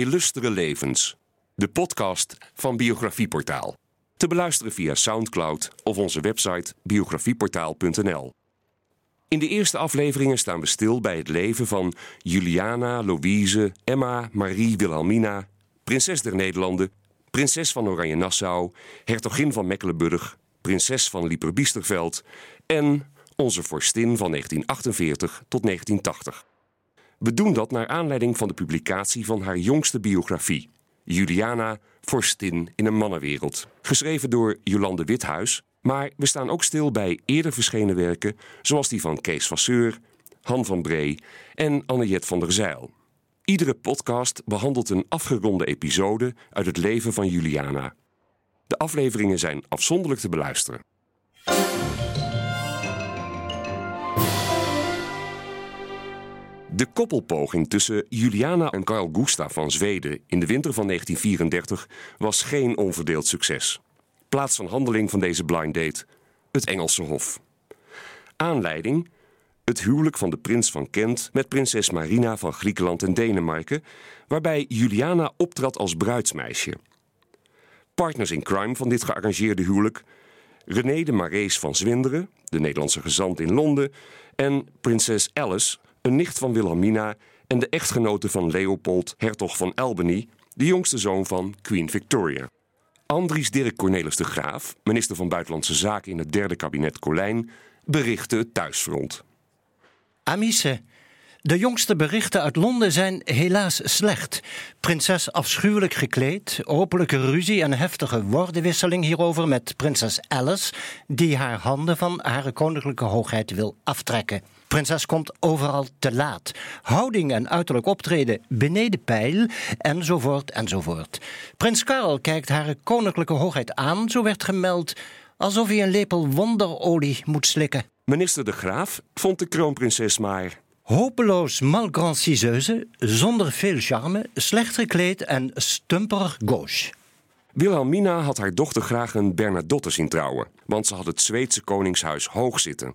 Illustere Levens, de podcast van Biografieportaal. Te beluisteren via Soundcloud of onze website biografieportaal.nl. In de eerste afleveringen staan we stil bij het leven van Juliana, Louise, Emma, Marie, Wilhelmina, prinses der Nederlanden, prinses van Oranje-Nassau, hertogin van Mecklenburg, prinses van Lieper-Biesterveld en onze vorstin van 1948 tot 1980. We doen dat naar aanleiding van de publicatie van haar jongste biografie, Juliana, vorstin in een mannenwereld, geschreven door Jolande Withuis. Maar we staan ook stil bij eerder verschenen werken, zoals die van Kees Vasseur, Han van Bree en Anniette van der Zeil. Iedere podcast behandelt een afgeronde episode uit het leven van Juliana. De afleveringen zijn afzonderlijk te beluisteren. De koppelpoging tussen Juliana en Carl Gustaf van Zweden in de winter van 1934 was geen onverdeeld succes. Plaats van handeling van deze blind date: het Engelse Hof. Aanleiding: het huwelijk van de prins van Kent met prinses Marina van Griekenland en Denemarken, waarbij Juliana optrad als bruidsmeisje. Partners in crime van dit gearrangeerde huwelijk: René de Marees van Zwinderen, de Nederlandse gezant in Londen, en prinses Alice, een nicht van Wilhelmina en de echtgenote van Leopold, hertog van Albany, de jongste zoon van Queen Victoria. Andries Dirk Cornelis de Graaf, minister van Buitenlandse Zaken in het derde kabinet Colijn, berichtte het thuisfront. Amice, de jongste berichten uit Londen zijn helaas slecht. Prinses afschuwelijk gekleed, openlijke ruzie en heftige woordenwisseling hierover met prinses Alice, die haar handen van haar koninklijke hoogheid wil aftrekken. Prinses komt overal te laat. Houding en uiterlijk optreden beneden peil, enzovoort, enzovoort. Prins Karel kijkt haar koninklijke hoogheid aan, zo werd gemeld, alsof hij een lepel wonderolie moet slikken. Minister De Graaf vond de kroonprinses maar Hopeloos malgrandciseuse, zonder veel charme, slecht gekleed en stumperig gauche. Wilhelmina had haar dochter graag een Bernadotte zien trouwen, want ze had het Zweedse koningshuis hoog zitten.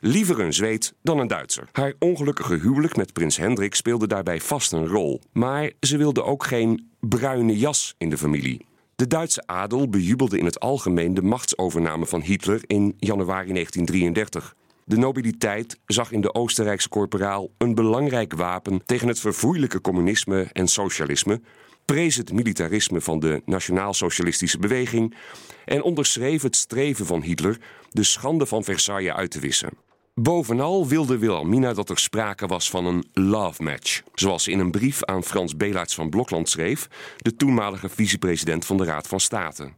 Liever een Zweed dan een Duitser. Haar ongelukkige huwelijk met prins Hendrik speelde daarbij vast een rol. Maar ze wilde ook geen bruine jas in de familie. De Duitse adel bejubelde in het algemeen de machtsovername van Hitler in januari 1933. De nobiliteit zag in de Oostenrijkse corporaal een belangrijk wapen tegen het vervoerlijke communisme en socialisme, prees het militarisme van de nationaal-socialistische beweging en onderschreef het streven van Hitler de schande van Versailles uit te wissen. Bovenal wilde Wilhelmina dat er sprake was van een love match, zoals ze in een brief aan Frans Belaerts van Blokland schreef, de toenmalige vicepresident van de Raad van State.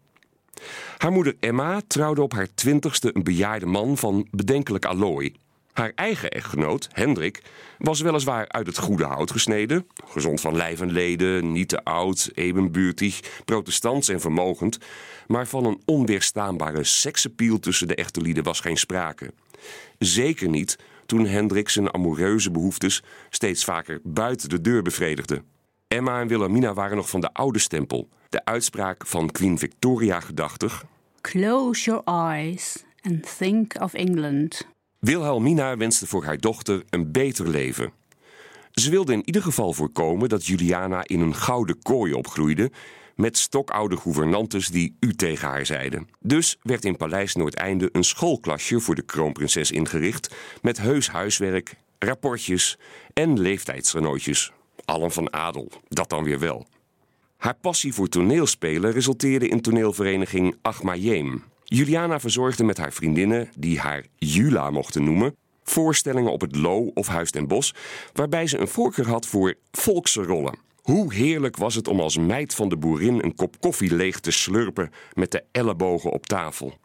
Haar moeder Emma trouwde op haar twintigste een bejaarde man van bedenkelijk allooi. Haar eigen echtgenoot, Hendrik, was weliswaar uit het goede hout gesneden, gezond van lijf en leden, niet te oud, ebenbuurtig, protestants en vermogend, maar van een onweerstaanbare seksappeal tussen de echte lieden was geen sprake. Zeker niet toen Hendrik zijn amoureuze behoeftes steeds vaker buiten de deur bevredigde. Emma en Wilhelmina waren nog van de oude stempel. De uitspraak van Queen Victoria gedachtig. Close your eyes and think of England. Wilhelmina wenste voor haar dochter een beter leven. Ze wilde in ieder geval voorkomen dat Juliana in een gouden kooi opgroeide met stokoude gouvernantes die u tegen haar zeiden. Dus werd in Paleis Noordeinde een schoolklasje voor de kroonprinses ingericht met heus huiswerk, rapportjes en leeftijdsrenootjes. Allen van adel, dat dan weer wel. Haar passie voor toneelspelen resulteerde in toneelvereniging Achmajeem. Juliana verzorgde met haar vriendinnen, die haar Jula mochten noemen, voorstellingen op het Lo of Huis ten Bos, waarbij ze een voorkeur had voor volkse rollen. Hoe heerlijk was het om als meid van de boerin een kop koffie leeg te slurpen met de ellebogen op tafel.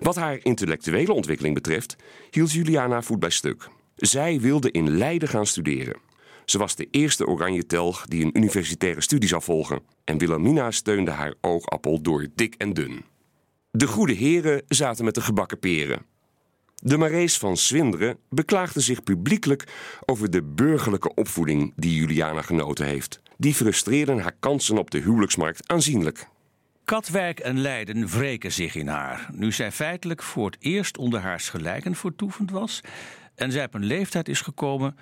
Wat haar intellectuele ontwikkeling betreft, hield Juliana voet bij stuk. Zij wilde in Leiden gaan studeren. Ze was de eerste oranje telg die een universitaire studie zou volgen. En Wilhelmina steunde haar oogappel door dik en dun. De goede heren zaten met de gebakken peren. De Marees van Swinderen beklaagde zich publiekelijk over de burgerlijke opvoeding die Juliana genoten heeft. Die frustreerden haar kansen op de huwelijksmarkt aanzienlijk. Katwijk en Leiden wreken zich in haar, nu zij feitelijk voor het eerst onder haar gelijken voortoevend was en zij op een leeftijd is gekomen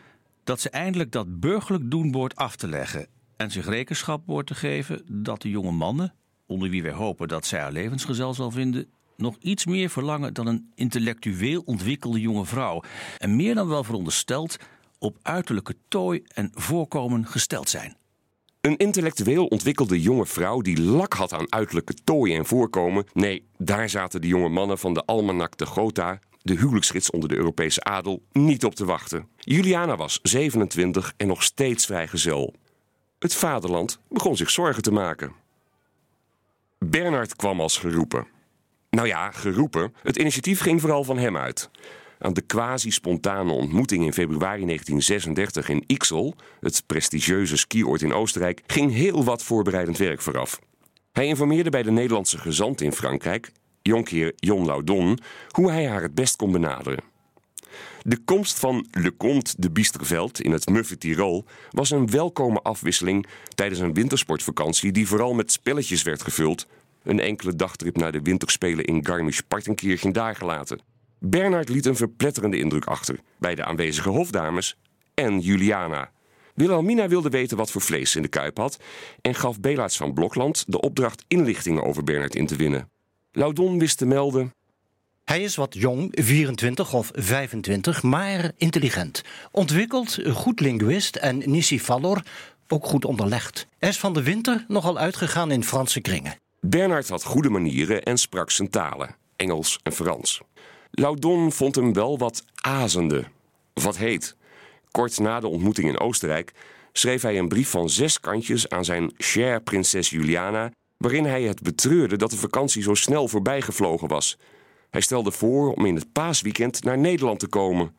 dat ze eindelijk dat burgerlijk doen af te leggen en zich rekenschap wordt te geven dat de jonge mannen, onder wie wij hopen dat zij haar levensgezel zal vinden, nog iets meer verlangen dan een intellectueel ontwikkelde jonge vrouw en meer dan wel verondersteld op uiterlijke tooi en voorkomen gesteld zijn. Een intellectueel ontwikkelde jonge vrouw die lak had aan uiterlijke tooi en voorkomen. Nee, daar zaten de jonge mannen van de Almanak de Gotha, de huwelijksgids onder de Europese adel, niet op te wachten. Juliana was 27 en nog steeds vrijgezel. Het vaderland begon zich zorgen te maken. Bernard kwam als geroepen. Nou ja, geroepen. Het initiatief ging vooral van hem uit. Aan de quasi-spontane ontmoeting in februari 1936 in Ixel, het prestigieuze skioord in Oostenrijk, ging heel wat voorbereidend werk vooraf. Hij informeerde bij de Nederlandse gezant in Frankrijk, jonkheer Jon Laudon, hoe hij haar het best kon benaderen. De komst van Le Comte de Biesterveld in het muffe Tirol was een welkome afwisseling tijdens een wintersportvakantie die vooral met spelletjes werd gevuld. Een enkele dagtrip naar de winterspelen in Garmisch-Partenkirchen daargelaten. Bernard liet een verpletterende indruk achter bij de aanwezige hofdames en Juliana. Wilhelmina wilde weten wat voor vlees in de kuip had en gaf Belaerts van Blokland de opdracht inlichtingen over Bernard in te winnen. Laudon wist te melden. Hij is wat jong, 24 of 25, maar intelligent. Ontwikkeld, goed linguist en Nissi Fallor ook goed onderlegd. Hij is van de winter nogal uitgegaan in Franse kringen. Bernard had goede manieren en sprak zijn talen, Engels en Frans. Laudon vond hem wel wat azende. Wat heet. Kort na de ontmoeting in Oostenrijk schreef hij een brief van zes kantjes aan zijn chère prinses Juliana, waarin hij het betreurde dat de vakantie zo snel voorbijgevlogen was. Hij stelde voor om in het paasweekend naar Nederland te komen.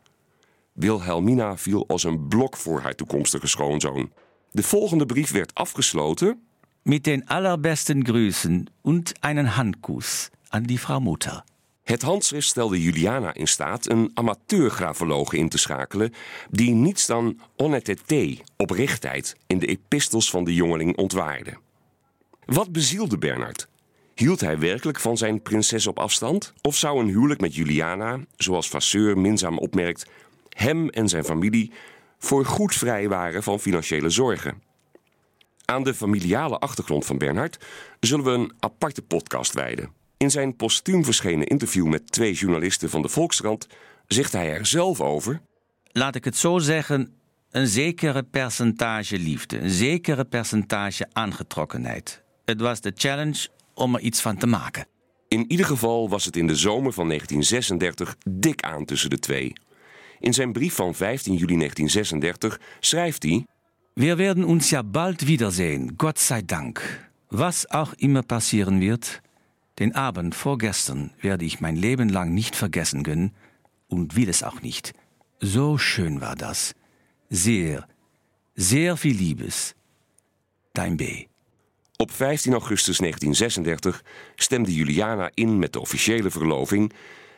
Wilhelmina viel als een blok voor haar toekomstige schoonzoon. De volgende brief werd afgesloten. Met den allerbesten Grüßen und einen Handkuss an die Frau Mutter. Het handschrift stelde Juliana in staat een amateurgrafologe in te schakelen die niets dan honnêteté, oprechtheid, in de epistels van de jongeling ontwaarde. Wat bezielde Bernard? Hield hij werkelijk van zijn prinses op afstand? Of zou een huwelijk met Juliana, zoals Vasseur minzaam opmerkt, hem en zijn familie voor goed vrij waren van financiële zorgen? Aan de familiale achtergrond van Bernhard zullen we een aparte podcast wijden. In zijn postuum verschenen interview met twee journalisten van de Volkskrant zegt hij er zelf over. Laat ik het zo zeggen, een zekere percentage liefde, een zekere percentage aangetrokkenheid. Het was de challenge om er iets van te maken. In ieder geval was het in de zomer van 1936 dik aan tussen de twee. In zijn brief van 15 juli 1936 schrijft hij: Wir werden uns ja bald wiedersehen, Gott sei Dank. Was auch immer passieren wird, den Abend vorgestern werde ich mein Leben lang nicht vergessen können und will es auch nicht. So schön war das. Sehr, sehr viel Liebes. Dein B. Op 15 augustus 1936 stemde Juliana in met de officiële verloving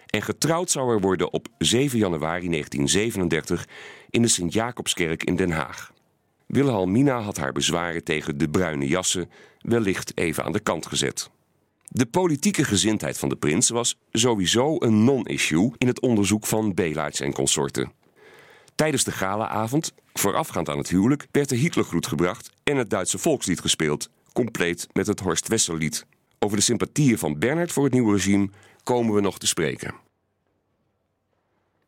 en getrouwd zou er worden op 7 januari 1937 in de Sint-Jacobskerk in Den Haag. Wilhelmina had haar bezwaren tegen de bruine jassen wellicht even aan de kant gezet. De politieke gezindheid van de prins was sowieso een non-issue in het onderzoek van Belaerts en consorten. Tijdens de galaavond, voorafgaand aan het huwelijk, werd de Hitlergroet gebracht en het Duitse volkslied gespeeld, compleet met het Horst Wessel-lied. Over de sympathieën van Bernhard voor het nieuwe regime komen we nog te spreken.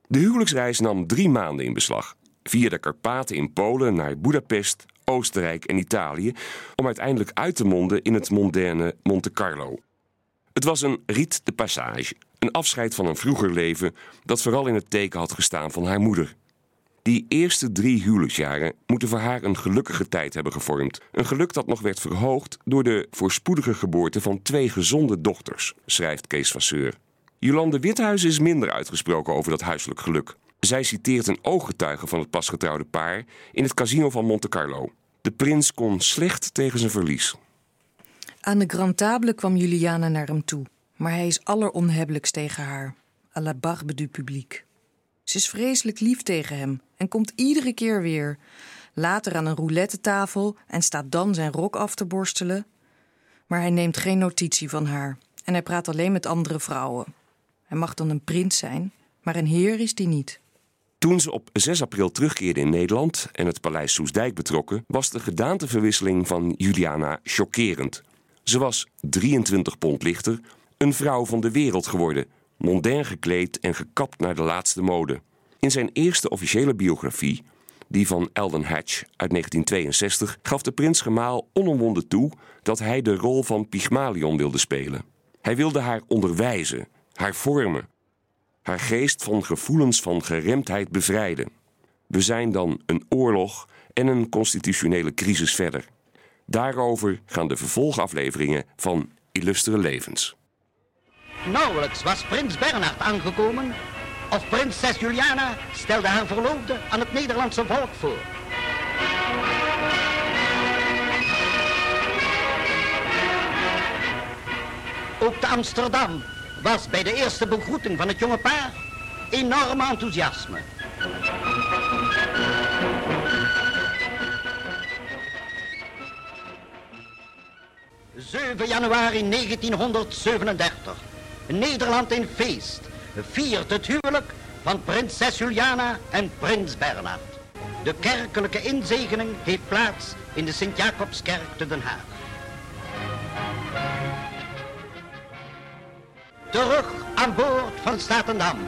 De huwelijksreis nam drie maanden in beslag. Via de Karpaten in Polen naar Budapest, Oostenrijk en Italië, om uiteindelijk uit te monden in het moderne Monte Carlo. Het was een riet de passage, een afscheid van een vroeger leven dat vooral in het teken had gestaan van haar moeder. Die eerste drie huwelijksjaren moeten voor haar een gelukkige tijd hebben gevormd. Een geluk dat nog werd verhoogd door de voorspoedige geboorte van twee gezonde dochters, schrijft Kees Vasseur. Jolande Withuis is minder uitgesproken over dat huiselijk geluk. Zij citeert een ooggetuige van het pasgetrouwde paar in het casino van Monte Carlo. De prins kon slecht tegen zijn verlies. Aan de Grand Table kwam Juliana naar hem toe, maar hij is alleronhebbelijkst tegen haar. À la barbe du public. Ze is vreselijk lief tegen hem en komt iedere keer weer. Later aan een roulette-tafel en staat dan zijn rok af te borstelen. Maar hij neemt geen notitie van haar en hij praat alleen met andere vrouwen. Hij mag dan een prins zijn, maar een heer is die niet. Toen ze op 6 april terugkeerde in Nederland en het paleis Soesdijk betrokken, was de gedaanteverwisseling van Juliana chockerend. Ze was 23 pond lichter, een vrouw van de wereld geworden, mondain gekleed en gekapt naar de laatste mode. In zijn eerste officiële biografie, die van Eldon Hatch uit 1962, gaf de prins-gemaal onomwonden toe dat hij de rol van Pygmalion wilde spelen. Hij wilde haar onderwijzen, haar vormen, haar geest van gevoelens van geremdheid bevrijden. We zijn dan een oorlog en een constitutionele crisis verder. Daarover gaan de vervolgafleveringen van Illustere Levens. Nauwelijks was prins Bernhard aangekomen of prinses Juliana stelde haar verloofde aan het Nederlandse volk voor. Ook te Amsterdam was bij de eerste begroeting van het jonge paar enorm enthousiasme. 7 januari 1937. Nederland in feest viert het huwelijk van prinses Juliana en prins Bernhard. De kerkelijke inzegening heeft plaats in de Sint-Jacobskerk te Den Haag. Terug aan boord van Statendam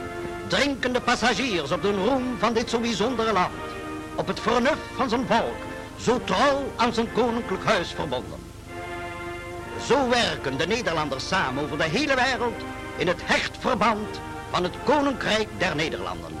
drinken de passagiers op de roem van dit zo bijzondere land. Op het vernuft van zijn volk, zo trouw aan zijn koninklijk huis verbonden. Zo werken de Nederlanders samen over de hele wereld in het hecht verband van het Koninkrijk der Nederlanden.